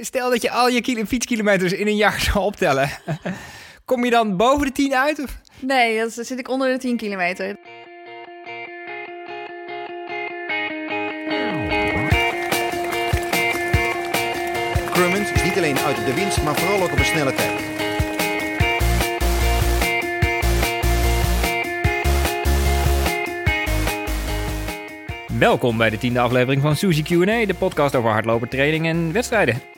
stel dat je al je kilo, fietskilometers in een jaar zou optellen. Kom je dan boven de 10 uit? Of? Nee, dan zit ik onder de 10 kilometer. Crummins is niet alleen uit de winst, maar vooral ook op een snelle tijd. Welkom bij de tiende aflevering van Suzy Q&A, de podcast over hardlopen, training en wedstrijden.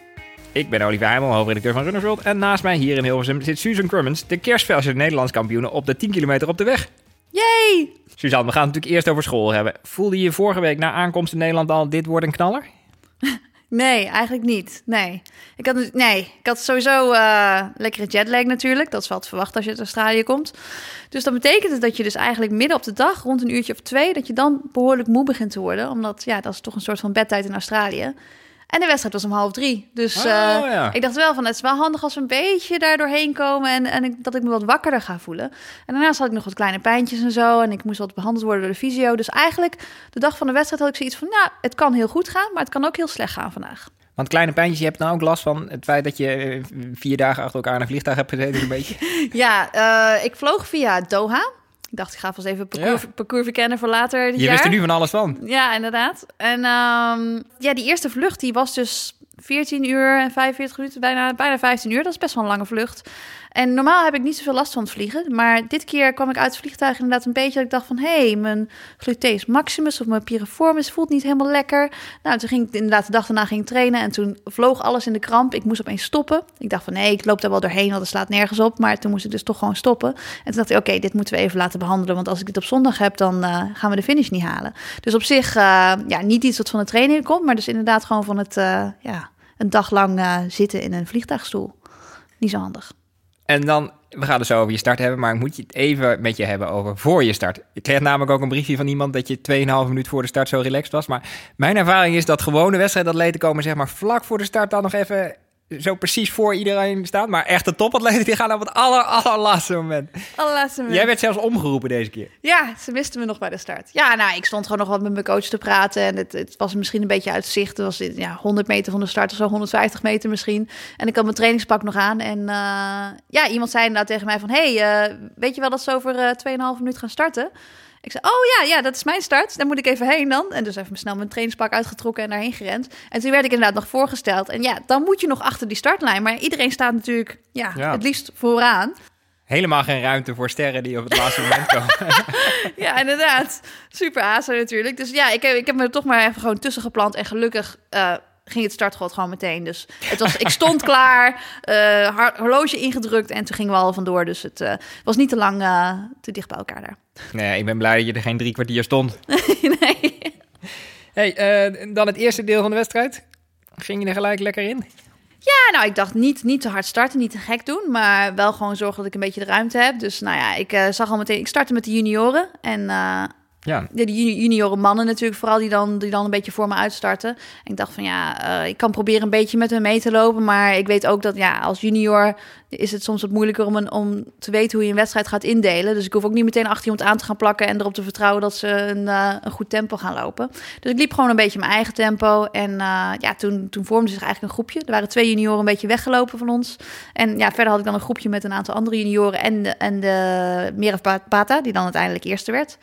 Ik ben Olivier Heimel, hoofdredacteur van Runners World. En naast mij hier in Hilversum zit Susan Crummins, de kerstverse Nederlands kampioene op de 10 kilometer op de weg. Yay! Suzanne, we gaan het natuurlijk eerst over school hebben. Voelde je je vorige week na aankomst in Nederland al, dit wordt een knaller? Nee, eigenlijk niet. Nee. Ik had, dus- nee, ik had sowieso eh lekkere jetlag natuurlijk. Dat is wat verwacht als je uit Australië komt. Dus dat betekent het dat je dus eigenlijk midden op de dag, rond een uurtje of twee, dat je dan behoorlijk moe begint te worden. Omdat, ja, dat is toch een soort van bedtijd in Australië. En de wedstrijd was om half drie. Dus Oh, eh, ja. ik dacht wel van, het is wel handig als we een beetje daar doorheen komen en, en ik, dat ik me wat wakkerder ga voelen. En daarnaast had ik nog wat kleine pijntjes en zo en ik moest wat behandeld worden door de fysio. Dus eigenlijk, de dag van de wedstrijd had ik zoiets van, nou, het kan heel goed gaan, maar het kan ook heel slecht gaan vandaag. Want kleine pijntjes, je hebt dan ook last van het feit dat je eh, vier dagen achter elkaar in een vliegtuig hebt gezeten, een beetje. Ja, eh, ik vloog via Doha. Ik dacht, ik ga vast even parcours, Ja. parcours verkennen voor later dit Je jaar. wist er nu van alles van. Ja, inderdaad. En ehm, ja, die eerste vlucht die was dus 14 uur en 45 minuten, bijna, bijna 15 uur. Dat is best wel een lange vlucht. En normaal heb ik niet zoveel last van het vliegen. Maar dit keer kwam ik uit het vliegtuig inderdaad een beetje dat ik dacht van... hé, hey, mijn gluteus maximus of mijn piriformis voelt niet helemaal lekker. Nou, toen ging ik inderdaad de dag daarna ging trainen en toen vloog alles in de kramp. Ik moest opeens stoppen. Ik dacht van nee, ik loop daar wel doorheen, want dat slaat nergens op. Maar toen moest ik dus toch gewoon stoppen. En toen dacht ik, oké, dit moeten we even laten behandelen. Want als ik dit op zondag heb, dan eh, gaan we de finish niet halen. Dus op zich, eh, ja, niet iets wat van de training komt, maar dus inderdaad gewoon van het, eh, ja, een dag lang zitten in een vliegtuigstoel. Niet zo handig. En dan, we gaan zo over je start hebben, maar ik moet je het even met je hebben over voor je start. Ik kreeg namelijk ook een briefje van iemand dat je 2,5 minuut voor de start zo relaxed was. Maar mijn ervaring is dat gewone wedstrijdatleten komen zeg maar vlak voor de start dan nog even zo precies voor iedereen staan. Maar echte topatleten die gaan op het aller, allerlaatste moment. Allerlaatste minuut. Jij werd zelfs omgeroepen deze keer. Ja, ze wisten me nog bij de start. Ja, nou, ik stond gewoon nog wat met mijn coach te praten. En het, het was misschien een beetje uit zicht. Het was ja, 100 meter van de start of zo, 150 meter misschien. En ik had mijn trainingspak nog aan. En eh, ja, iemand zei inderdaad tegen mij van... hey, eh, weet je wel dat ze over eh 2,5 minuut gaan starten? Ik zei, oh ja, ja, dat is mijn start. Daar moet ik even heen dan. En dus even snel mijn trainingspak uitgetrokken en daarheen gerend. En toen werd ik inderdaad nog voorgesteld. En ja, dan moet je nog achter die startlijn. Maar iedereen staat natuurlijk ja, Ja. het liefst vooraan. Helemaal geen ruimte voor sterren die op het laatste moment komen. Ja, inderdaad. Super aso natuurlijk. Dus ja, ik heb, ik heb me er toch maar even gewoon tussen geplant. En gelukkig eh, ging het startgod gewoon meteen. Dus het was, ik stond klaar, eh, har- horloge ingedrukt en toen gingen we al vandoor. Dus het eh, was niet te lang eh, te dicht bij elkaar daar. Nee, ik ben blij dat je er geen drie kwartier stond. nee. Hey, eh, dan het eerste deel van de wedstrijd. Ging je er gelijk lekker in? Ja, nou, ik dacht niet, niet te hard starten, niet te gek doen, maar wel gewoon zorgen dat ik een beetje de ruimte heb. Dus nou ja, ik eh, zag al meteen, ik startte met de junioren en eh, Ja, de juni- junioren mannen natuurlijk, vooral die dan, die dan een beetje voor me uitstarten. En ik dacht van ja, eh, ik kan proberen een beetje met hen mee te lopen. Maar ik weet ook dat ja, als junior is het soms wat moeilijker om, een, om te weten hoe je een wedstrijd gaat indelen. Dus ik hoef ook niet meteen achter iemand aan te gaan plakken en erop te vertrouwen dat ze een, eh, een goed tempo gaan lopen. Dus ik liep gewoon een beetje mijn eigen tempo. En eh, ja, toen, toen vormde zich eigenlijk een groepje. Er waren twee junioren een beetje weggelopen van ons. En ja, verder had ik dan een groepje met een aantal andere junioren en en de Meraf Pata, die dan uiteindelijk eerste werd.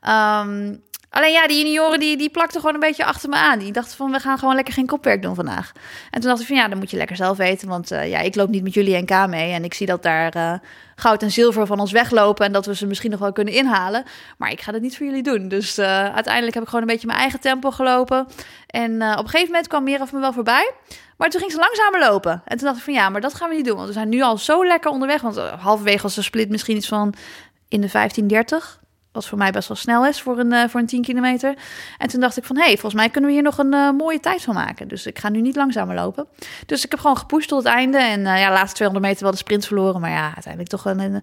Ehm, alleen ja, die junioren die, die plakten gewoon een beetje achter me aan. Die dachten van, we gaan gewoon lekker geen kopwerk doen vandaag. En toen dacht ik van, ja, dan moet je lekker zelf weten. Want eh, ja, ik loop niet met jullie NK mee. En ik zie dat daar eh, goud en zilver van ons weglopen. En dat we ze misschien nog wel kunnen inhalen. Maar ik ga dat niet voor jullie doen. Dus eh, uiteindelijk heb ik gewoon een beetje mijn eigen tempo gelopen. En op een gegeven moment kwam Meraf me wel voorbij. Maar toen ging ze langzamer lopen. En toen dacht ik van, ja, maar dat gaan we niet doen. Want we zijn nu al zo lekker onderweg. Want halverwege was de split misschien iets van in de 15:30. Wat voor mij best wel snel is voor een, eh, voor een 10 kilometer. En toen dacht ik van, hé, hey, volgens mij kunnen we hier nog een eh, mooie tijd van maken. Dus ik ga nu niet langzamer lopen. Dus ik heb gewoon gepusht tot het einde. En eh ja, laatste 200 meter wel de sprint verloren. Maar ja, uiteindelijk toch een, een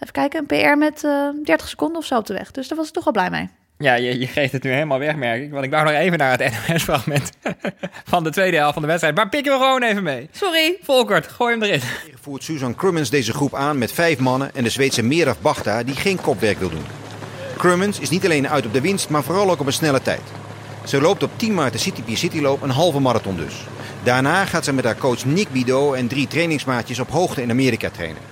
even kijken, een PR met eh 30 seconden of zo op de weg. Dus daar was ik toch wel blij mee. ja je, je geeft het nu helemaal weg, merk ik. Want ik wou nog even naar het NOS-fragment van de tweede helft van de wedstrijd. Maar pikken we gewoon even mee. Sorry. Volkert, gooi hem erin. Voert Susan Crummins deze groep aan met vijf mannen en de Zweedse Meraf Bachta die geen kopwerk wil doen. Crummins is niet alleen uit op de winst, maar vooral ook op een snelle tijd. Ze loopt op 10 maart de City Pier Cityloop een halve marathon dus. Daarna gaat ze met haar coach Nick Bido en drie trainingsmaatjes op hoogte in Amerika trainen.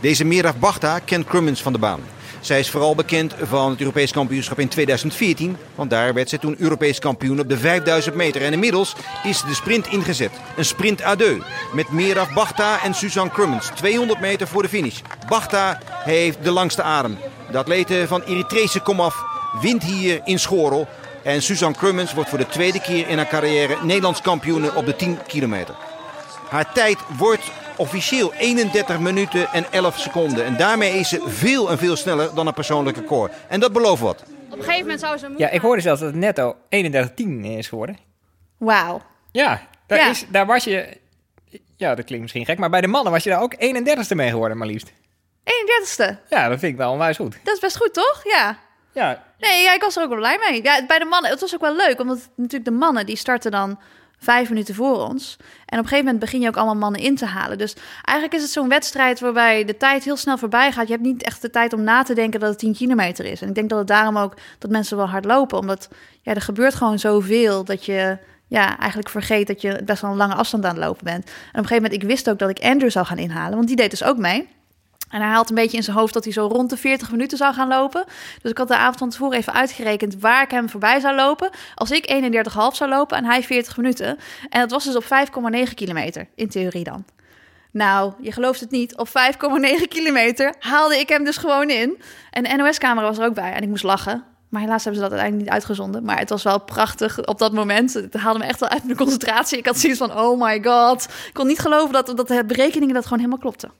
Deze Meraf Bachta kent Crummins van de baan. Zij is vooral bekend van het Europees kampioenschap in 2014, want daar werd ze toen Europees kampioen op de 5000 meter. En inmiddels is de sprint ingezet. Een sprint à deux met Meraf Bachta en Suzanne Crummins. 200 meter voor de finish. Bachta heeft de langste adem. De atlete van Eritrese komaf wint hier in Schorel. En Suzanne Crummins wordt voor de tweede keer in haar carrière Nederlands kampioen op de 10 kilometer. Haar tijd wordt officieel 31 minuten en 11 seconden. En daarmee is ze veel en veel sneller dan een persoonlijke record. En dat belooft wat. Op een gegeven moment zou ze Ja, ik hoorde zelfs dat het netto 31-10 is geworden. Wauw. Ja, daar, Ja. Is, daar was je... Ja, dat klinkt misschien gek, maar bij de mannen was je daar ook 31ste mee geworden, maar liefst. 31ste. Ja, dat vind ik wel onwijs goed. Dat is best goed, toch? Ja. Ja, Nee, ja, ik was er ook wel blij mee. Ja, bij de mannen, het was ook wel leuk, omdat natuurlijk de mannen die starten dan vijf minuten voor ons. En op een gegeven moment begin je ook allemaal mannen in te halen. Dus eigenlijk is het zo'n wedstrijd waarbij de tijd heel snel voorbij gaat. Je hebt niet echt de tijd om na te denken dat het 10 kilometer is. En ik denk dat het daarom ook dat mensen wel hard lopen, omdat ja, er gebeurt gewoon zoveel dat je ja, eigenlijk vergeet dat je best wel een lange afstand aan het lopen bent. En op een gegeven moment, ik wist ook dat ik Andrew zou gaan inhalen, want die deed dus ook mee. En hij had een beetje in zijn hoofd dat hij zo rond de 40 minuten zou gaan lopen. Dus ik had de avond van tevoren even uitgerekend waar ik hem voorbij zou lopen. Als ik 31,5 zou lopen en hij 40 minuten. En dat was dus op 5,9 kilometer, in theorie dan. Nou, je gelooft het niet. Op 5,9 kilometer haalde ik hem dus gewoon in. En de NOS-camera was er ook bij. En ik moest lachen. Maar helaas hebben ze dat uiteindelijk niet uitgezonden. Maar het was wel prachtig op dat moment. Het haalde me echt wel uit mijn concentratie. Ik had zoiets van, oh my god. Ik kon niet geloven dat, dat de berekeningen dat gewoon helemaal klopten.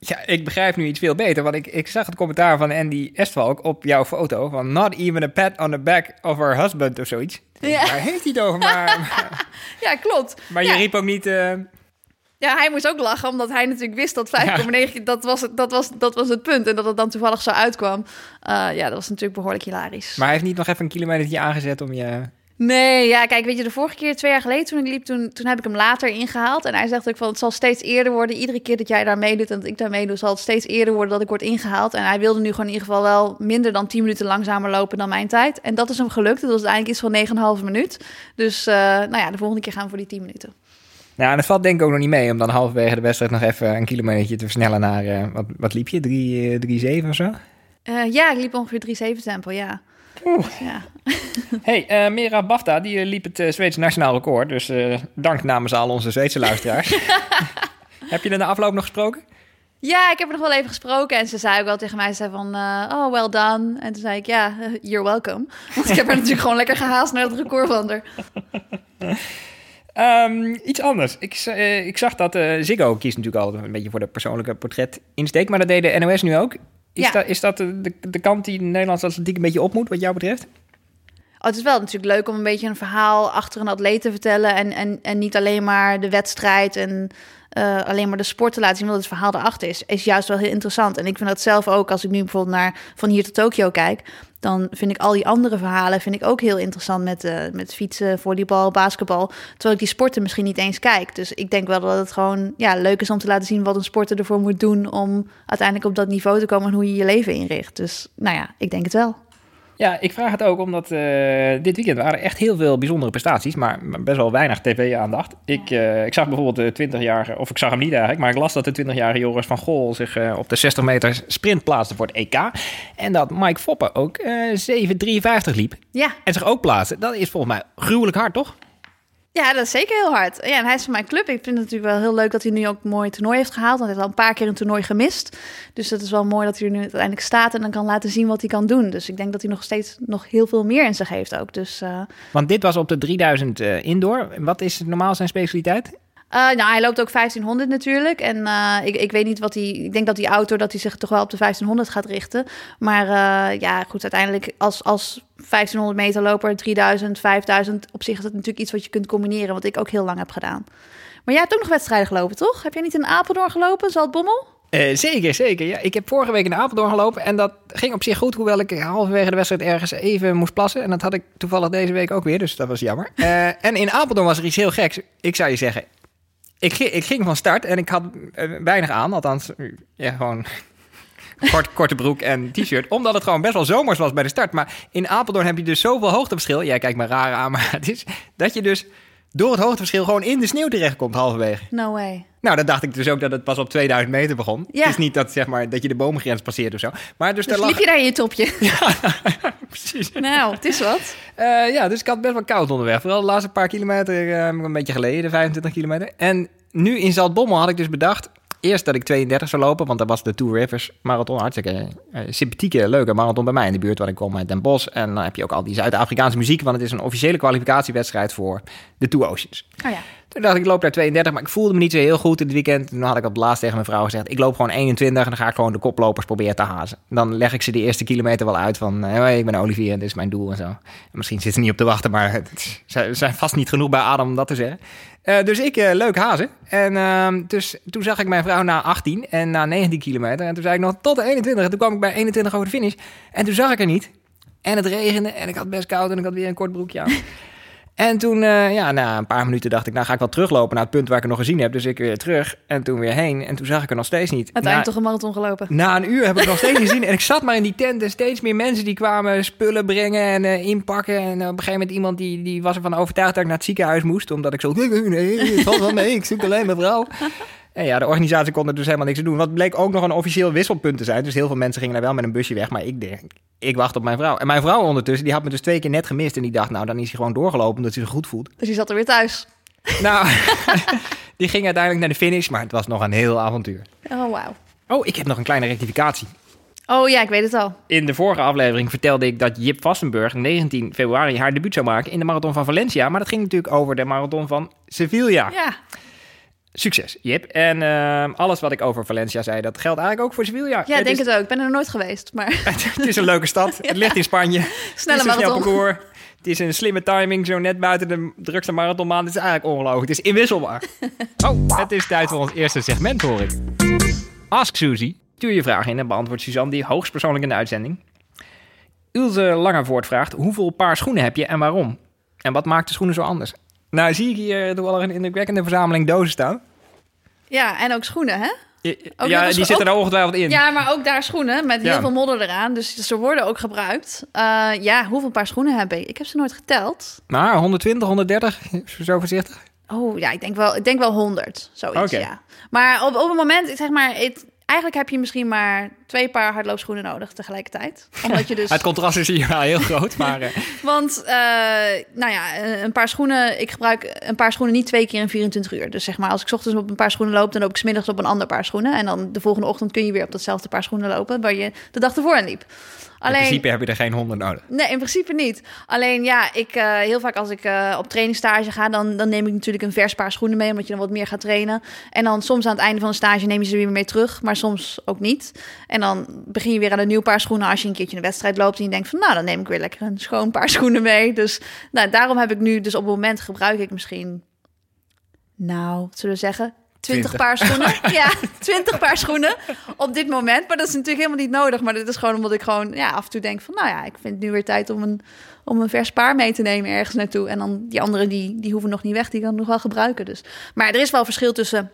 Ja, ik begrijp nu iets veel beter, want ik, ik zag het commentaar van Andy Estvalk op jouw foto van not even a pat on the back of her husband of zoiets. Ja. Waar heeft hij het over? Maar, Ja, klopt. maar je Ja. riep ook niet... eh, Ja, hij moest ook lachen, omdat hij natuurlijk wist dat 5,9, dat, was, het- dat, was, dat was het punt. En dat het dan toevallig zo uitkwam. Eh, ja, dat was natuurlijk behoorlijk hilarisch. maar hij heeft niet nog even een kilometertje aangezet om je... Nee, ja, kijk, weet je, de vorige keer, twee jaar geleden toen ik liep, toen, toen heb ik hem later ingehaald. En hij zegt ook van, het zal steeds eerder worden. Iedere keer dat jij daar meedoet en dat ik daar meedoe, zal het steeds eerder worden dat ik word ingehaald. En hij wilde nu gewoon in ieder geval wel minder dan 10 minuten langzamer lopen dan mijn tijd. En dat is hem gelukt. Dat was uiteindelijk iets van 9,5 minuut. Dus, eh, nou ja, de volgende keer gaan we voor die 10 minuten. Nou, en dat valt denk ik ook nog niet mee om dan halverwege de wedstrijd nog even een kilometertje te versnellen naar... eh, wat, wat liep je? 3, 3,7 of zo? Eh, ja, ik liep ongeveer 3,7 tempo, ja. Ja. hey, eh Mera Bafta, die eh, liep het eh, Zweedse nationaal record. Dus dank namens al onze Zweedse luisteraars. Heb je er na afloop nog gesproken? Ja, ik heb er nog wel even gesproken. En ze zei ook wel tegen mij, ze zei van, oh, well done. En toen zei ik, ja, you're welcome. Want ik heb er natuurlijk gewoon lekker gehaast naar het record van haar. Ehm, iets anders. Ik, ik zag dat eh, Ziggo kiest natuurlijk altijd een beetje voor de persoonlijke portret insteek. Maar dat deed de NOS nu ook. Is, Ja. dat, is dat de, de, kant die de Nederlandse atletiek een beetje op moet, wat jou betreft? Oh, het is wel natuurlijk leuk om een beetje een verhaal achter een atleet te vertellen. En, en, en niet alleen maar de wedstrijd en eh, alleen maar de sport te laten zien. Want het verhaal erachter is, is juist wel heel interessant. En ik vind dat zelf ook, als ik nu bijvoorbeeld naar van hier tot Tokio kijk. Dan vind ik al die andere verhalen vind ik ook heel interessant met, eh, met fietsen, volleybal, basketbal. Terwijl ik die sporten misschien niet eens kijk. Dus ik denk wel dat het gewoon ja, leuk is om te laten zien wat een sporter ervoor moet doen. Om uiteindelijk op dat niveau te komen en hoe je je leven inricht. Dus nou ja, ik denk het wel. Ja, ik vraag het ook omdat eh, dit weekend waren echt heel veel bijzondere prestaties, maar best wel weinig tv-aandacht. Ik, eh, ik zag bijvoorbeeld de 20-jarige, of ik zag hem niet eigenlijk, maar ik las dat de 20-jarige Joris van Gol zich eh, op de 60 meter sprint plaatste voor het EK. En dat Mike Foppen ook eh 7,53 liep Ja, en zich ook plaatste. Dat is volgens mij gruwelijk hard, toch? Ja, dat is zeker heel hard. Ja, en hij is van mijn club. Ik vind het natuurlijk wel heel leuk dat hij nu ook een mooi toernooi heeft gehaald. Want hij heeft al een paar keer een toernooi gemist. Dus het is wel mooi dat hij er nu uiteindelijk staat en dan kan laten zien wat hij kan doen. Dus ik denk dat hij nog steeds nog heel veel meer in zich heeft ook. Dus eh, Want dit was op de 3000 eh, indoor. Wat is normaal zijn specialiteit? Eh, nou, hij loopt ook 1500 natuurlijk. En eh, ik, ik weet niet wat hij. Ik denk dat die auto dat hij zich toch wel op de 1500 gaat richten. Maar eh, ja, goed, uiteindelijk als, als 1500 meter loper, 3000, 5000. Op zich is dat natuurlijk iets wat je kunt combineren. Wat ik ook heel lang heb gedaan. Maar jij hebt ook nog wedstrijden gelopen, toch? Heb jij niet in Apeldoorn gelopen, Zaltbommel? Eh, zeker, zeker. Ja, ik heb vorige week in Apeldoorn gelopen en dat ging op zich goed, hoewel ik halverwege de wedstrijd ergens even moest plassen. En dat had ik toevallig deze week ook weer, dus dat was jammer. En in Apeldoorn was er iets heel geks. Ik zou je zeggen, ik, ik ging van start en ik had eh, weinig aan, althans, ja, gewoon kort, korte broek en t-shirt. Omdat het gewoon best wel zomers was bij de start. Maar in Apeldoorn heb je dus zoveel hoogteverschil. Jij kijkt me raar aan, maar het is dat je dus door het hoogteverschil gewoon in de sneeuw terechtkomt halverwege. No way. Nou, dan dacht ik dus ook dat het pas op 2000 meter begon. Ja. Het is niet dat, zeg maar, dat je de boomgrens passeert of zo. Maar dus, Dus daar lag... liep je daar in je topje? Precies. nou, het is wat. Eh, ja, dus ik had best wel koud onderweg. Vooral de laatste paar kilometer, eh, een beetje geleden, 25 kilometer. En nu in Zaltbommel had ik dus bedacht... Eerst dat ik 32 zou lopen, want dat was de Two Rivers Marathon. Hartstikke eh, sympathieke, leuke marathon bij mij in de buurt, waar ik kom uit Den Bosch. En dan heb je ook al die Zuid-Afrikaanse muziek, want het is een officiële kwalificatiewedstrijd voor de Two Oceans. Oh ja. Toen dacht ik, ik loop daar 32, maar ik voelde me niet zo heel goed in het weekend. Toen had ik op het laatst tegen mijn vrouw gezegd, ik loop gewoon 21 en dan ga ik gewoon de koplopers proberen te hazen. Dan leg ik ze die eerste kilometer wel uit van, eh, hoi, ik ben Olivier en dit is mijn doel en zo. En misschien zitten ze niet op te wachten, maar ze zijn vast niet genoeg bij Adam om dat te zeggen. Eh, dus ik, eh, leuk hazen. En ehm, dus toen zag ik mijn vrouw na 18 en na 19 kilometer. En toen zei ik nog tot de 21. En toen kwam ik bij 21 over de finish. En toen zag ik er niet. En het regende en ik had best koud en ik had weer een kort broekje aan. En toen, eh, ja, na een paar minuten dacht ik, nou ga ik wel teruglopen naar het punt waar ik er nog gezien heb. Dus ik weer terug en toen weer heen. En toen zag ik er nog steeds niet. Uiteindelijk Na- toch een marathon gelopen. na een uur heb ik nog steeds niet gezien. En ik zat maar in die tent en steeds meer mensen die kwamen spullen brengen en eh, inpakken. En op een gegeven moment iemand die, die was ervan overtuigd dat ik naar het ziekenhuis moest. Omdat ik zo, nee, nee, het valt wel mee, ik zoek alleen mijn vrouw. En ja, de organisatie kon er dus helemaal niks aan doen. Wat bleek ook nog een officieel wisselpunt te zijn. Dus heel veel mensen gingen daar wel met een busje weg. Maar ik denk, ik wacht op mijn vrouw. En mijn vrouw ondertussen, die had me dus twee keer net gemist. En die dacht, nou, dan is hij gewoon doorgelopen omdat hij zich goed voelt. Dus je zat er weer thuis. Nou, die ging uiteindelijk naar de finish. Maar het was nog een heel avontuur. Oh, wauw. Oh, ik heb nog een kleine rectificatie. Oh ja, ik weet het al. In de vorige aflevering vertelde ik dat Jip Vassenburg 19 februari haar debuut zou maken in de marathon van Valencia. Maar dat ging natuurlijk over de marathon van Sevilla. Ja. Succes, Jip. En ehm, alles wat ik over Valencia zei, dat geldt eigenlijk ook voor Sevilla. Ja, ik denk is, het ook. Ik ben er nooit geweest, maar het is een leuke stad. Het ligt in Spanje. snelle het is een snel parcours. Het is een slimme timing, zo net buiten de drukste marathonmaand. Het is eigenlijk ongelooflijk. Het is inwisselbaar. Oh, het is tijd voor ons eerste segment, hoor ik. Ask Suzy. Stuur je vraag in en beantwoordt Suzanne die hoogstpersoonlijk in de uitzending. Ilse Langervoort vraagt, hoeveel paar schoenen heb je en waarom? En wat maakt de schoenen zo anders? Nou, zie ik hier toevallig een indrukwekkende verzameling dozen staan. Ja, en ook schoenen, hè? Ook ja, die zitten er ongetwijfeld in. Ja, maar ook daar schoenen met heel Ja. veel modder eraan. Dus ze worden ook gebruikt. Eh, ja, hoeveel paar schoenen heb ik? Ik heb ze nooit geteld. Maar 120, 130, zo voorzichtig. Oh ja, ik denk wel, ik denk wel 100. Zoiets, Oké. ja. Maar op, op het moment, zeg maar, het, eigenlijk heb je misschien maar twee paar hardloopschoenen nodig tegelijkertijd. Omdat je dus. Het contrast is hier wel heel groot, maar... eh, Want, eh, nou ja, eh, een paar schoenen. Ik gebruik een paar schoenen niet twee keer in 24 uur. Dus zeg maar, als ik 's ochtends op een paar schoenen loop, dan loop ik 's middags op een ander paar schoenen. En dan de volgende ochtend kun je weer op datzelfde paar schoenen lopen waar je de dag ervoor aan liep. In principe heb je er geen 100 nodig. Nee, in principe niet. Alleen ja, ik, heel vaak als ik op trainingsstage ga, dan, dan neem ik natuurlijk een vers paar schoenen mee, omdat je dan wat meer gaat trainen. En dan soms aan het einde van de stage neem je ze weer mee terug, maar soms ook niet. En dan begin je weer aan een nieuw paar schoenen als je een keertje een wedstrijd loopt en je denkt van, nou, dan neem ik weer lekker een schoon paar schoenen mee. Dus nou, daarom heb ik nu, dus op het moment gebruik ik misschien, nou, wat zullen we zeggen? 20 Twintig. paar schoenen. Ja, 20 paar schoenen op dit moment. Maar dat is natuurlijk helemaal niet nodig. Maar dat is gewoon omdat ik gewoon ja, af en toe denk van... nou ja, ik vind het nu weer tijd om een, om een vers paar mee te nemen ergens naartoe. En dan die anderen, die, die hoeven nog niet weg. Die kan ik nog wel gebruiken. Dus. Maar er is wel verschil tussen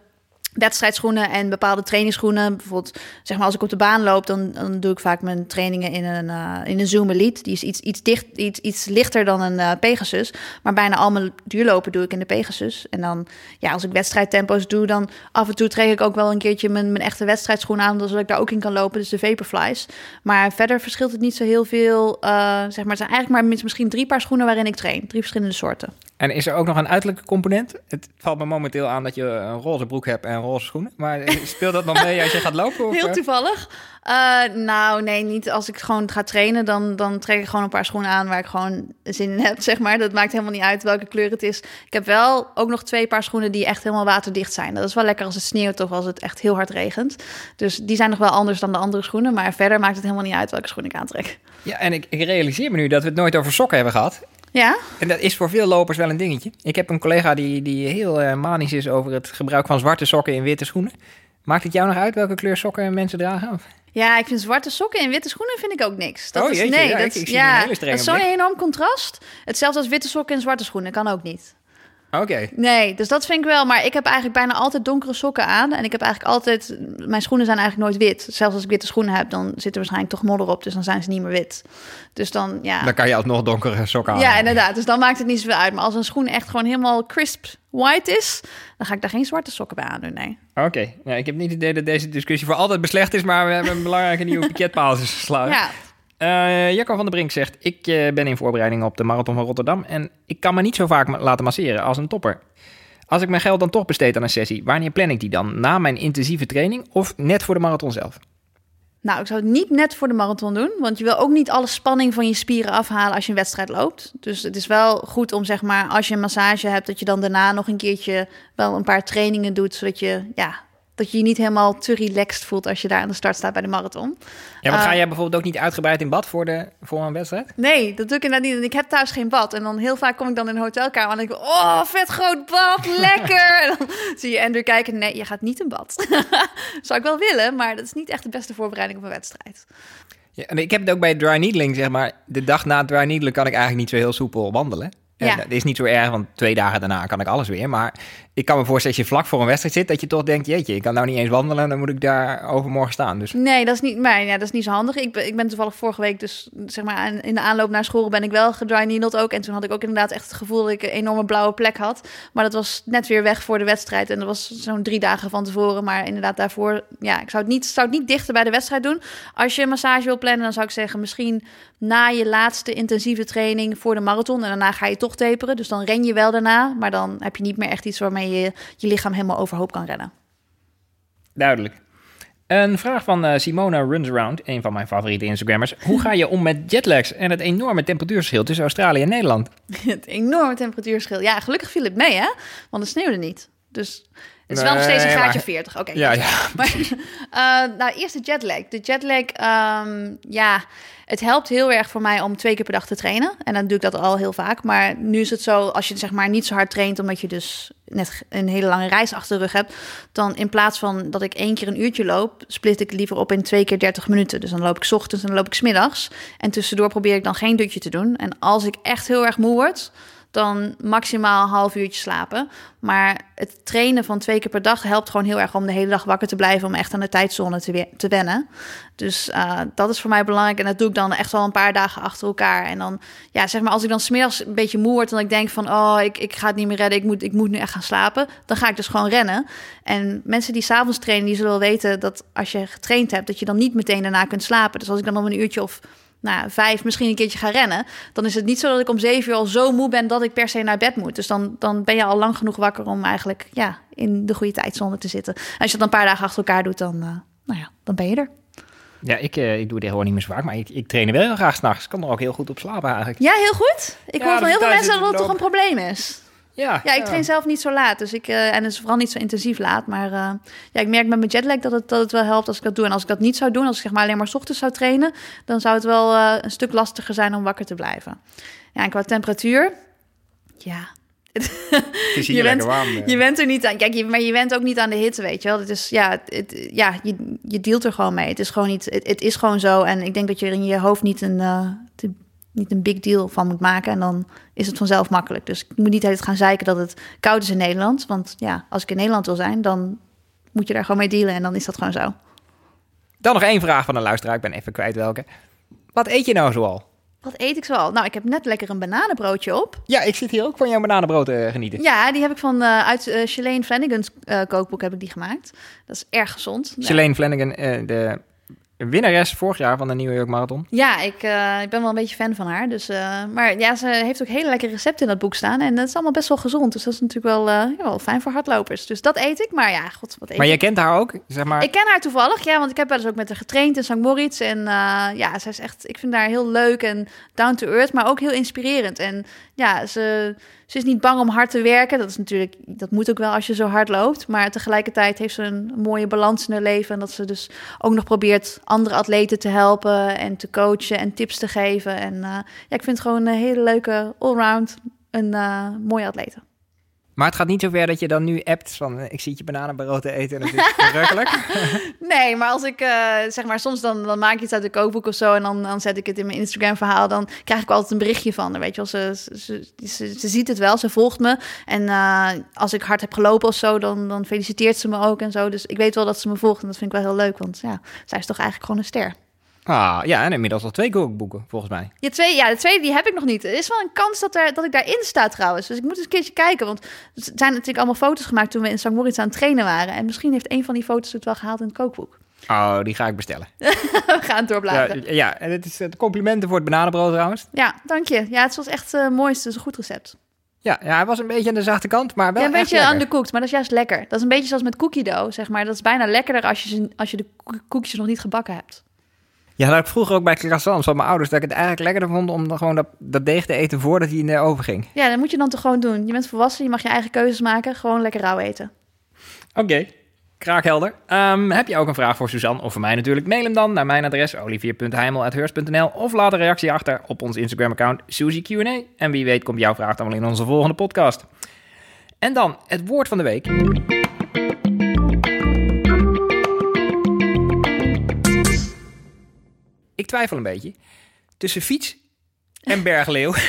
wedstrijdschoenen en bepaalde trainingsschoenen. Bijvoorbeeld, zeg maar, als ik op de baan loop, dan, dan doe ik vaak mijn trainingen in een, eh, in een Zoom Elite. Die is iets, iets, dicht, iets, iets lichter dan een eh, Pegasus. Maar bijna al mijn duurlopen doe ik in de Pegasus. En dan, ja, als ik wedstrijdtempo's doe, dan af en toe trek ik ook wel een keertje mijn, mijn echte wedstrijdschoenen aan, zodat ik daar ook in kan lopen. Dus de Vaporflies. Maar verder verschilt het niet zo heel veel. eh, zeg maar, het zijn eigenlijk maar mis- misschien drie paar schoenen waarin ik train. Drie verschillende soorten. En is er ook nog een uiterlijke component? Het valt me momenteel aan dat je een roze broek hebt en roze schoenen. Maar eh, speelt dat nog mee als je gaat lopen? Of, Heel eh? toevallig. Eh, nou, nee, niet als ik gewoon ga trainen. Dan, dan trek ik gewoon een paar schoenen aan waar ik gewoon zin in heb, zeg maar. Dat maakt helemaal niet uit welke kleur het is. Ik heb wel ook nog twee paar schoenen die echt helemaal waterdicht zijn. Dat is wel lekker als het sneeuwt of als het echt heel hard regent. Dus die zijn nog wel anders dan de andere schoenen. Maar verder maakt het helemaal niet uit welke schoen ik aantrek. Ja, en ik, ik realiseer me nu dat we het nooit over sokken hebben gehad. Ja? En dat is voor veel lopers wel een dingetje. Ik heb een collega die, die heel eh, manisch is over het gebruik van zwarte sokken in witte schoenen. Maakt het jou nog uit welke kleur sokken mensen dragen? Of- Ja, ik vind zwarte sokken en witte schoenen vind ik ook niks. Dat Oh, is, jeetje, nee, ja, dat, ik- ja, dat is zo'n enorm contrast. Hetzelfde als witte sokken en zwarte schoenen kan ook niet. Oké. Nee, dus dat vind ik wel. Maar ik heb eigenlijk bijna altijd donkere sokken aan. En ik heb eigenlijk altijd... Mijn schoenen zijn eigenlijk nooit wit. Zelfs als ik witte schoenen heb, dan zit er waarschijnlijk toch modder op. Dus dan zijn ze niet meer wit. Dus dan, ja... Dan kan je alsnog donkere sokken aan. Ja, inderdaad. Dus dan maakt het niet zoveel uit. Maar als een schoen echt gewoon helemaal crisp white is... dan ga ik daar geen zwarte sokken bij aandoen, nee. Oké. Nou, ik heb niet het idee dat deze discussie voor altijd beslecht is... maar we hebben een belangrijke nieuwe piketpaal geslagen. Ja, Eh, Jacco van der Brink zegt: Ik eh, ben in voorbereiding op de Marathon van Rotterdam en ik kan me niet zo vaak laten masseren als een topper. Als ik mijn geld dan toch besteed aan een sessie, wanneer plan ik die dan? Na mijn intensieve training of net voor de marathon zelf? Nou, ik zou het niet net voor de marathon doen, want je wil ook niet alle spanning van je spieren afhalen als je een wedstrijd loopt. Dus het is wel goed om zeg maar als je een massage hebt, dat je dan daarna nog een keertje wel een paar trainingen doet, zodat je ja, dat je je niet helemaal te relaxed voelt als je daar aan de start staat bij de marathon. Ja, Eh, ga jij bijvoorbeeld ook niet uitgebreid in bad voor, de, voor een wedstrijd? Nee, dat doe ik inderdaad niet. En ik heb thuis geen bad. En dan heel vaak kom ik dan in een hotelkamer en denk ik, oh, vet groot bad, lekker. En dan zie je Andrew kijken, nee, je gaat niet in bad. Zou ik wel willen, maar dat is niet echt de beste voorbereiding op een wedstrijd. Ja, en ik heb het ook bij dry needling, zeg maar. De dag na het dry needling kan ik eigenlijk niet zo heel soepel wandelen. En Ja. dat is niet zo erg, want twee dagen daarna kan ik alles weer. Maar ik kan me voorstellen, als je vlak voor een wedstrijd zit, dat je toch denkt, jeetje, ik kan nou niet eens wandelen, dan moet ik daar overmorgen staan. Dus Nee, dat is niet, maar ja, dat is niet zo handig. Ik ben, ik ben toevallig vorige week, dus zeg maar in de aanloop naar school ben ik wel gedry needled ook. En toen had ik ook inderdaad echt het gevoel dat ik een enorme blauwe plek had. Maar dat was net weer weg voor de wedstrijd. En dat was zo'n drie dagen van tevoren. Maar inderdaad daarvoor, ja, ik zou het niet, zou het niet dichter bij de wedstrijd doen. Als je een massage wil plannen, dan zou ik zeggen misschien na je laatste intensieve training voor de marathon. En daarna ga je toch taperen. Dus dan ren je wel daarna. Maar dan heb je niet meer echt iets waarmee je je lichaam helemaal overhoop kan rennen. duidelijk. Een vraag van eh, Simona Runs Around, een van mijn favoriete Instagrammers. Hoe ga je om met jetlags en het enorme temperatuurverschil tussen Australië en Nederland? Het enorme temperatuurverschil. Ja, gelukkig viel het mee, hè? Want het sneeuwde niet. Dus het is wel nog steeds een graadje maar- 40. Oké. Ja, ja. Maar, eh, nou, eerst de jetlag. De jetlag, ehm, ja, het helpt heel erg voor mij om twee keer per dag te trainen. En dan doe ik dat al heel vaak. Maar nu is het zo, als je zeg maar niet zo hard traint, omdat je dus net een hele lange reis achter de rug hebt, dan in plaats van dat ik één keer een uurtje loop, split ik liever op in twee keer 30 minuten. Dus dan loop ik ochtends en dan loop ik 's middags. En tussendoor probeer ik dan geen dutje te doen. En als ik echt heel erg moe word, dan maximaal een half uurtje slapen. Maar het trainen van twee keer per dag helpt gewoon heel erg om de hele dag wakker te blijven, om echt aan de tijdzone te, te wennen. Dus eh, dat is voor mij belangrijk en dat doe ik dan echt wel een paar dagen achter elkaar. En dan, ja, zeg maar, als ik dan smiddags een beetje moe word en ik denk van, oh, ik, ik ga het niet meer redden, ik moet, ik moet nu echt gaan slapen, dan ga ik dus gewoon rennen. En mensen die s'avonds trainen, die zullen wel weten dat als je getraind hebt, dat je dan niet meteen daarna kunt slapen. Dus als ik dan om een uurtje of nou, vijf misschien een keertje ga rennen, dan is het niet zo dat ik om zeven uur al zo moe ben dat ik per se naar bed moet. Dus dan, dan ben je al lang genoeg wakker om eigenlijk ja, in de goede tijdzone te zitten. En als je dat een paar dagen achter elkaar doet, dan, eh, nou ja, dan ben je er. Ja, ik, eh, ik doe het gewoon niet meer zo vaak, maar ik, ik train er wel heel graag s'nachts. Ik kan er ook heel goed op slapen eigenlijk. Ja, heel goed. Ik Ja, hoor van dat heel veel mensen dat het toch een probleem is. Ja, Ja, ik train zelf niet zo laat. Dus ik, eh, en het is vooral niet zo intensief laat. Maar eh, ja, ik merk met mijn jetlag dat het, dat het wel helpt als ik dat doe. En als ik dat niet zou doen, als ik zeg maar alleen maar 's ochtends zou trainen, dan zou het wel eh, een stuk lastiger zijn om wakker te blijven. Ja, en qua temperatuur, ja. Je lekker bent- warm. Je bent er niet aan. Kijk, je, maar je bent ook niet aan de hitte, weet je wel. Het is, ja, het, ja je, je dealt er gewoon mee. Het is gewoon niet. Het, het is gewoon zo. En ik denk dat je er in je hoofd niet een, te- niet een big deal van moet maken. En dan is het vanzelf makkelijk. Dus ik moet niet altijd gaan zeiken dat het koud is in Nederland. Want ja, als ik in Nederland wil zijn, dan moet je daar gewoon mee dealen. En dan is dat gewoon zo. Dan nog één vraag van een luisteraar, ik ben even kwijt welke. Wat eet je nou zoal? Wat eet ik zoal? Nou, ik heb net lekker een bananenbroodje op. Ja, ik zit hier ook van jouw bananenbrood te genieten. Ja, die heb ik van eh, uit uh, Shalane Flanagan's eh, kookboek heb ik die gemaakt. Dat is erg gezond. Shalane Flanagan, eh, de winnares vorig jaar van de New York Marathon. Ja, ik, uh, ik ben wel een beetje fan van haar. Dus, uh, maar ja, ze heeft ook hele lekkere recepten in dat boek staan. En dat is allemaal best wel gezond. Dus dat is natuurlijk wel, uh, ja, wel fijn voor hardlopers. Dus dat eet ik. Maar ja, god, wat eet Maar jij ik? kent haar ook, zeg maar? Ik ken haar toevallig, ja. Want ik heb wel eens ook met haar getraind in St. Moritz. En ja, zij is echt... Ik vind haar heel leuk en down to earth. Maar ook heel inspirerend. En ja, ze, ze is niet bang om hard te werken. Dat is natuurlijk... Dat moet ook wel als je zo hard loopt. Maar tegelijkertijd heeft ze een mooie balans in haar leven. En dat ze dus ook nog probeert andere atleten te helpen en te coachen en tips te geven. En uh, ja, ik vind het gewoon een hele leuke allround, een uh, mooie atlete. Maar het gaat niet zover dat je dan nu appt van... eh, ik zie je bananenbrood te eten en het is verrukkelijk. Nee, maar als ik eh, zeg maar soms dan, dan maak ik iets uit de kookboek of zo en dan, dan zet ik het in mijn Instagram verhaal, dan krijg ik altijd een berichtje van. Weet je wel, ze, ze, ze, ze ziet het wel, ze volgt me en eh, als ik hard heb gelopen of zo, dan, dan feliciteert ze me ook en zo. Dus ik weet wel dat ze me volgt en dat vind ik wel heel leuk, want ja, zij is toch eigenlijk gewoon een ster. Ah, ja, en inmiddels al twee kookboeken, volgens mij. Ja, twee, ja, de tweede die heb ik nog niet. Er is wel een kans dat, er, dat ik daarin sta trouwens. Dus ik moet eens een keertje kijken. Want er zijn natuurlijk allemaal foto's gemaakt toen we in St. Moritz aan het trainen waren. En misschien heeft een van die foto's het wel gehaald in het kookboek. Oh, die ga ik bestellen. we gaan het doorbladeren. Ja, ja, en het is het complimenten voor het bananenbrood trouwens. Ja, dank je. Ja, het was echt eh mooi. Het is een goed recept. Ja, ja, hij was een beetje aan de zachte kant, maar wel ja, een beetje lekker. undercooked, maar dat is juist lekker. Dat is een beetje zoals met cookie dough, zeg maar. Dat is bijna lekkerder als je, als je de koek- koekjes nog niet gebakken hebt. Ja, dat ik vroeger ook bij croissants van mijn ouders, dat ik het eigenlijk lekkerder vond om dan gewoon dat, dat deeg te eten voordat hij in de oven ging. Ja, dat moet je dan toch gewoon doen. Je bent volwassen, je mag je eigen keuzes maken. Gewoon lekker rauw eten. Oké, kraakhelder. Ehm, heb je ook een vraag voor Suzanne of voor mij natuurlijk? Mail hem dan naar mijn adres olivier.heimel.heurs.nl of laat een reactie achter op ons Instagram-account Suzy Q&A. En wie weet komt jouw vraag dan wel in onze volgende podcast. En dan het woord van de week. Ik twijfel een beetje tussen fiets en bergleeuw.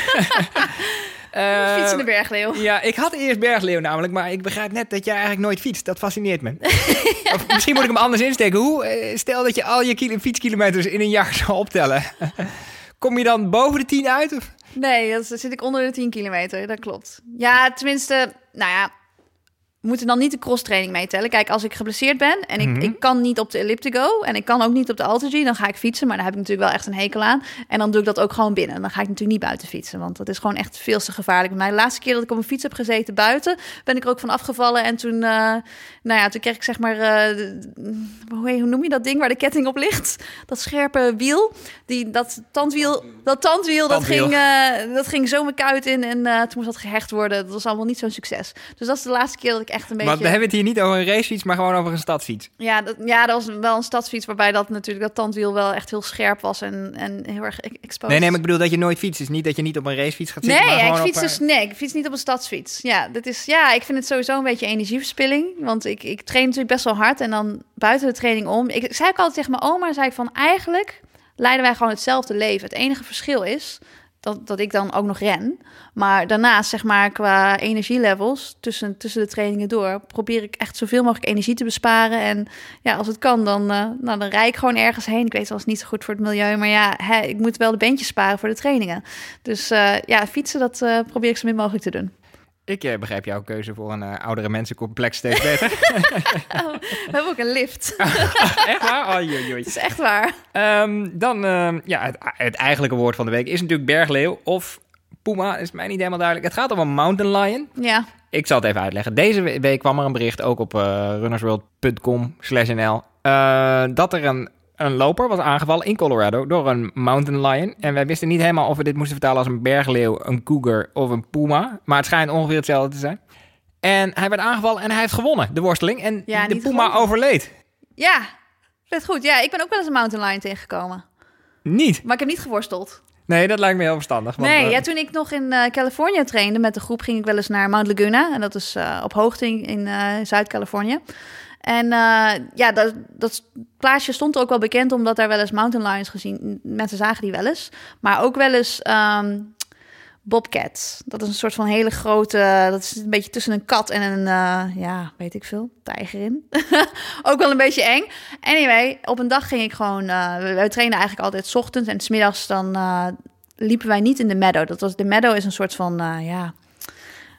Eh, Fiets in de bergleeuw. ja, ik had eerst bergleeuw namelijk, maar ik begrijp net dat jij eigenlijk nooit fietst. Dat fascineert me. Of misschien moet ik hem anders insteken. Hoe, eh, stel dat je al je kilo- fietskilometers in een jaar zou optellen. Kom je dan boven de 10 uit? Of? Nee, dat zit ik onder de 10 kilometer. Dat klopt. Ja, tenminste, nou ja, we moeten dan niet de crosstraining meetellen. Kijk, als ik geblesseerd ben en ik, Mhm. ik kan niet op de elliptico en ik kan ook niet op de Altergy, dan ga ik fietsen. Maar daar heb ik natuurlijk wel echt een hekel aan. En dan doe ik dat ook gewoon binnen. Dan ga ik natuurlijk niet buiten fietsen, want dat is gewoon echt veel te gevaarlijk. Mij de laatste keer dat ik op een fiets heb gezeten buiten, ben ik er ook van afgevallen. En toen, eh, nou ja, toen kreeg ik zeg maar, de- hoe, hoe noem je dat ding waar de ketting op ligt? Dat scherpe wiel, die, dat tandwiel, dat tandwiel, dat ging, eh, dat ging zo mijn kuit in en toen moest dat gehecht worden. Dat was allemaal niet zo'n succes. Dus dat is de laatste keer dat ik echt een beetje... Want we hebben het hier niet over een racefiets, maar gewoon over een stadsfiets. Ja, dat, ja, dat was wel een stadsfiets waarbij dat natuurlijk dat tandwiel wel echt heel scherp was en, en heel erg e- exposed. Nee, nee, maar ik bedoel dat je nooit fietst. Dus niet dat je niet op een racefiets gaat Nee, zitten, maar ja, ik fiets op, dus nee, ik fiets niet op een stadsfiets. Ja, dat is ja, ik vind het sowieso een beetje energieverspilling, want ik, ik train natuurlijk best wel hard en dan buiten de training om. Ik, ik zei ook altijd tegen mijn oma, zei ik van eigenlijk leiden wij gewoon hetzelfde leven. Het enige verschil is dat, dat ik dan ook nog ren, maar daarnaast zeg maar qua energielevels tussen tussen de trainingen door probeer ik echt zoveel mogelijk energie te besparen en ja, als het kan dan eh, nou dan rijd ik gewoon ergens heen. Ik weet zelfs niet zo goed voor het milieu, maar ja, hè, ik moet wel de beentjes sparen voor de trainingen. Dus eh, ja, fietsen, dat eh, probeer ik zo min mogelijk te doen. Ik eh, begrijp jouw keuze voor een eh, oudere mensencomplex steeds beter. Oh, we hebben ook een lift. Echt waar? Oh, joi, joi. Het is echt waar. Ehm, dan, ehm, ja, het, het eigenlijke woord van de week is natuurlijk bergleeuw of puma. Is mij niet helemaal duidelijk. Het gaat om een mountain lion. Ja, Ik zal het even uitleggen. Deze we- week kwam er een bericht, ook op eh, runnersworld.com slash nl, dat er een, een loper was aangevallen in Colorado door een mountain lion. En wij wisten niet helemaal of we dit moesten vertalen als een bergleeuw, een cougar of een puma. Maar het schijnt ongeveer hetzelfde te zijn. En hij werd aangevallen en hij heeft gewonnen, de worsteling. En Ja, de puma gewonnen. overleed. ja. Vet goed. Ja, ik ben ook wel eens een mountain lion tegengekomen. Niet. Maar ik heb niet geworsteld. Nee, dat lijkt me heel verstandig. want, nee, eh, ja, toen ik nog in eh Californië trainde met de groep, ging ik wel eens naar Mount Laguna. En dat is eh, op hoogte in, in Zuid-Californië. En eh, ja, dat, dat plaatsje stond ook wel bekend omdat daar wel eens mountain lions gezien. Mensen zagen die wel eens. Maar ook wel eens ehm, bobcats. Dat is een soort van hele grote. Dat is een beetje tussen een kat en een, eh, ja, weet ik veel, tijger in. ook wel een beetje eng. Anyway, op een dag ging ik gewoon. eh we, trainen eigenlijk altijd ochtends en 's middags dan liepen wij niet in de meadow. Dat was de meadow is een soort van, ja,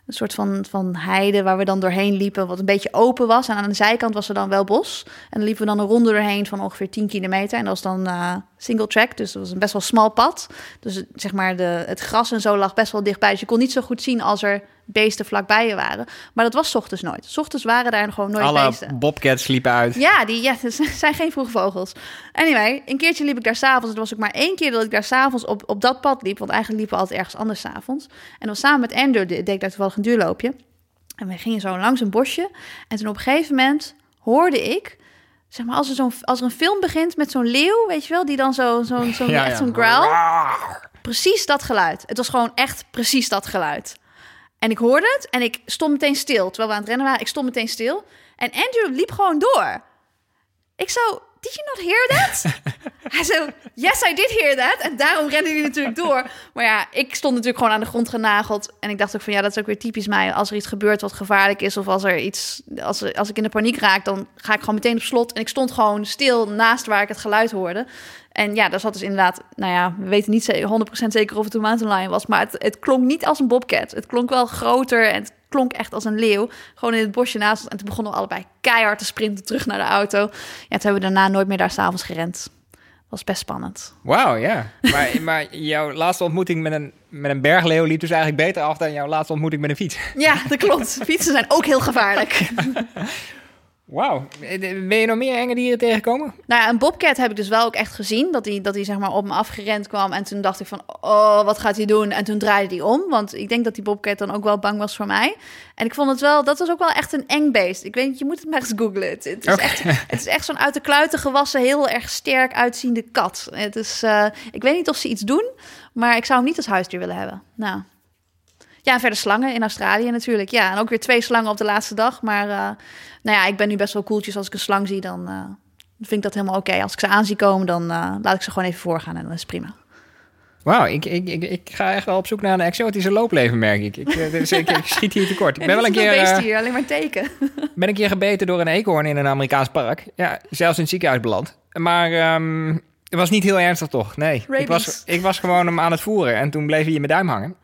een soort van, van heide waar we dan doorheen liepen, wat een beetje open was. En aan de zijkant was er dan wel bos. En dan liepen we dan een ronde doorheen van ongeveer 10 kilometer. En dat was dan eh, single track, dus dat was een best wel smal pad. Dus zeg maar, de, het gras en zo lag best wel dichtbij. Dus je kon niet zo goed zien als er beesten vlakbij je waren. Maar dat was ochtends nooit. 's ochtends waren daar gewoon nooit alle beesten. bobcats liepen uit. Ja, die ja, zijn geen vroege vogels. Anyway, een keertje liep ik daar s'avonds. Het was ook maar één keer dat ik daar s'avonds op, op dat pad liep. Want eigenlijk liepen we altijd ergens anders s'avonds. En was samen met Andrew, deed ik daar toevallig een duurloopje. En we gingen zo langs een bosje. En toen op een gegeven moment hoorde ik... Zeg maar, als er, zo'n, als er een film begint met zo'n leeuw, weet je wel... die dan zo, zo, zo, echt zo'n growl. Precies dat geluid. Het was gewoon echt precies dat geluid. En ik hoorde het en ik stond meteen stil. Terwijl we aan het rennen waren, ik stond meteen stil. En Andrew liep gewoon door. Ik zo, did you not hear that? hij zo, yes, I did hear that. En daarom rende hij natuurlijk door. Maar ja, ik stond natuurlijk gewoon aan de grond genageld. En ik dacht ook van, ja, dat is ook weer typisch mij. Als er iets gebeurt wat gevaarlijk is... of als er iets, als, er- als ik in de paniek raak... dan ga ik gewoon meteen op slot. En ik stond gewoon stil naast waar ik het geluid hoorde. En ja, daar zat dus inderdaad... Nou ja, we weten niet ze- 100% zeker of het een mountain lion was... maar het, het klonk niet als een bobcat. Het klonk wel groter en het klonk echt als een leeuw. Gewoon in het bosje naast ons. En toen begonnen we allebei keihard te sprinten terug naar de auto. Ja, toen hebben we daarna nooit meer daar s'avonds gerend. Was best spannend. Wauw, ja. Maar, maar jouw laatste ontmoeting met een, met een bergleeuw liep dus eigenlijk beter af dan jouw laatste ontmoeting met een fiets. Ja, dat klopt. Fietsen zijn ook heel gevaarlijk. Wauw. Ben je nog meer enge dieren tegengekomen? Nou ja, een bobcat heb ik dus wel ook echt gezien. Dat hij, dat hij zeg maar op me afgerend kwam. En toen dacht ik van, oh, wat gaat hij doen? En toen draaide hij om. Want ik denk dat die bobcat dan ook wel bang was voor mij. En ik vond het wel, dat was ook wel echt een eng beest. Ik weet niet, je moet het maar eens googlen. Het, is echt, het is echt zo'n uit de kluiten gewassen, heel erg sterk uitziende kat. Het is, eh, ik weet niet of ze iets doen, maar ik zou hem niet als huisdier willen hebben. Nou... Ja, verder slangen in Australië natuurlijk. Ja, en ook weer twee slangen op de laatste dag. Maar eh, nou ja, ik ben nu best wel koeltjes. Als ik een slang zie, dan eh, vind ik dat helemaal oké. Als ik ze aan zie komen, dan eh, laat ik ze gewoon even voorgaan en dan is het prima. Wauw, ik, ik, ik, ik ga echt wel op zoek naar een exotische loopleven, merk ik. Ik, dus ik, ik schiet hier tekort. Ik ben wel een keer, beest hier, alleen maar teken. ben een keer gebeten door een eekhoorn in een Amerikaans park. Ja, zelfs in het ziekenhuis beland. Maar ehm, het was niet heel ernstig toch? Nee. Ik was, ik was gewoon hem aan het voeren en toen bleef hij in mijn duim hangen.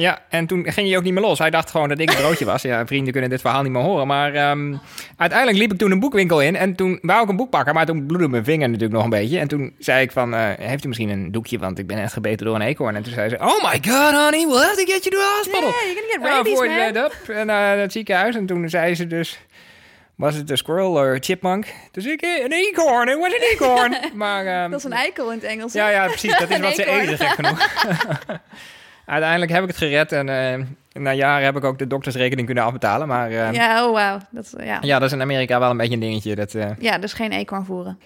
Ja, en toen ging hij ook niet meer los. Hij dacht gewoon dat ik een broodje was. Ja, vrienden kunnen dit verhaal niet meer horen. Maar ehm, uiteindelijk liep ik toen een boekwinkel in. En toen wou ik een boek pakken. Maar toen bloedde mijn vinger natuurlijk nog een beetje. En toen zei ik van, eh, heeft u misschien een doekje? Want ik ben echt gebeten door een eekhoorn. En toen zei ze, oh my god honey, we'll have to get you to the hospital. Yeah, you're gonna get rabies, voor je man. het up, en naar het ziekenhuis. En toen zei ze dus... Was het een squirrel of een chipmunk? Dus ik, eh, een eekhoorn, het was een eekhoorn. maar, ehm, Dat is een eikel in het Engels. Ja, ja, precies. Dat is wat ze eten, gek genoeg. Uiteindelijk heb ik het gered. En eh, na jaren heb ik ook de doktersrekening kunnen afbetalen. Maar eh, ja. Ja, oh wauw. Dat, ja. dat is in Amerika wel een beetje een dingetje. Dat, eh, ja, dus geen eekhoorn voeren.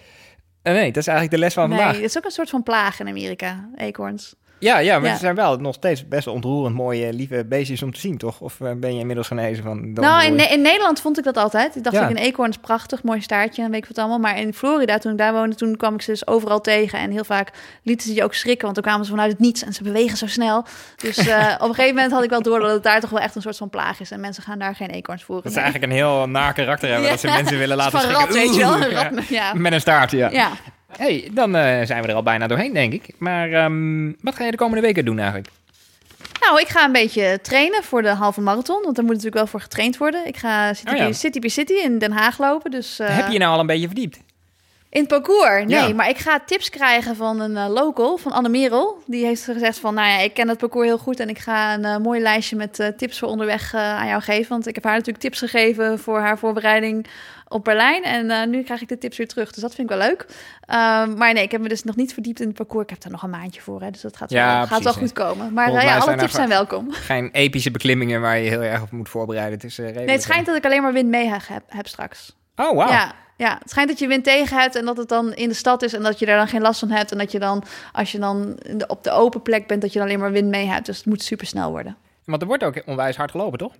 nee, dat is eigenlijk de les van Nee, vandaag. het is ook een soort van plaag in Amerika, eekhoorns. Ja, ja, maar Ja. ze zijn wel nog steeds best ontroerend mooie, lieve beestjes om te zien, toch? Of eh, ben je inmiddels genezen van... Nou, in, in Nederland vond ik dat altijd. Ik dacht, Ja. ik, een eekhoorn is prachtig, mooi staartje en weet ik wat allemaal. Maar in Florida, toen ik daar woonde, toen kwam ik ze dus overal tegen. En heel vaak lieten ze je ook schrikken, want dan kwamen ze vanuit het niets en ze bewegen zo snel. Dus eh, op een gegeven moment had ik wel door dat het daar toch wel echt een soort van plaag is. En mensen gaan daar geen eekhoorns voeren. Dat Nee. eigenlijk een heel naar karakter hebben. Ja. Dat ze mensen willen laten schrikken. rat, weet je wel. Een rat. Met een staart, ja. Hey, dan eh, zijn we er al bijna doorheen, denk ik. Maar ehm, wat ga je de komende weken doen eigenlijk? Nou, ik ga een beetje trainen voor de halve marathon, want daar moet natuurlijk wel voor getraind worden. Ik ga City, Oh ja. City by City in Den Haag lopen, dus... eh, Heb je je nou al een beetje verdiept? In het parcours? Nee, Ja. maar ik ga tips krijgen van een eh, local, van Anne Merel. Die heeft gezegd van, nou ja, ik ken het parcours heel goed... en ik ga een mooi lijstje met tips voor onderweg aan jou geven. Want ik heb haar natuurlijk tips gegeven voor haar voorbereiding op Berlijn. En eh, nu krijg ik de tips weer terug, dus dat vind ik wel leuk. Ehm, maar nee, ik heb me dus nog niet verdiept in het parcours. Ik heb daar nog een maandje voor, hè, dus dat gaat, Ja, wel, gaat wel goed komen. Maar eh, ja, alle zijn tips zijn welkom. Geen epische beklimmingen waar je heel erg op moet voorbereiden. Het is, redelijk, Nee, het schijnt dat ik alleen maar wind mee heb, heb straks. Oh, wauw. Ja, ja, het schijnt dat je wind tegen hebt en dat het dan in de stad is en dat je daar dan geen last van hebt. En dat je dan, als je dan op de open plek bent, dat je dan alleen maar wind mee hebt. Dus het moet super snel worden. Want er wordt ook onwijs hard gelopen, toch?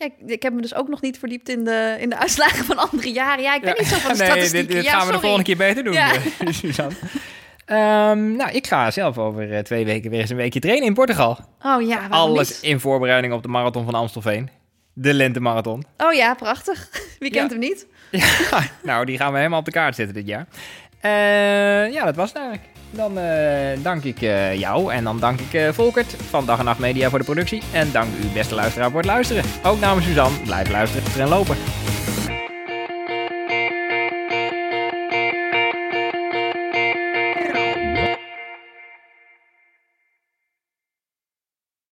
Ja, ik, ik heb me dus ook nog niet verdiept in de, in de uitslagen van andere jaren. Ja, ik ben niet zo van de nee, statistieken. dit, dit ja, gaan we de volgende keer beter doen, Ja. eh, Suzanne. Ehm, nou, ik ga zelf over eh, twee weken weer eens een weekje trainen in Portugal. Oh ja, Alles niet? in voorbereiding op de marathon van Amstelveen. De lentemarathon. Oh ja, prachtig. Wie kent Ja. hem niet? Ja, nou, die gaan we helemaal op de kaart zetten dit jaar. Eh, ja, dat was het eigenlijk. Dan eh, dank ik eh, jou en dan dank ik eh, Volkert van Dag en Nacht Media voor de productie. En dank u, beste luisteraar, voor het luisteren. Ook namens Suzanne, blijf luisteren en lopen.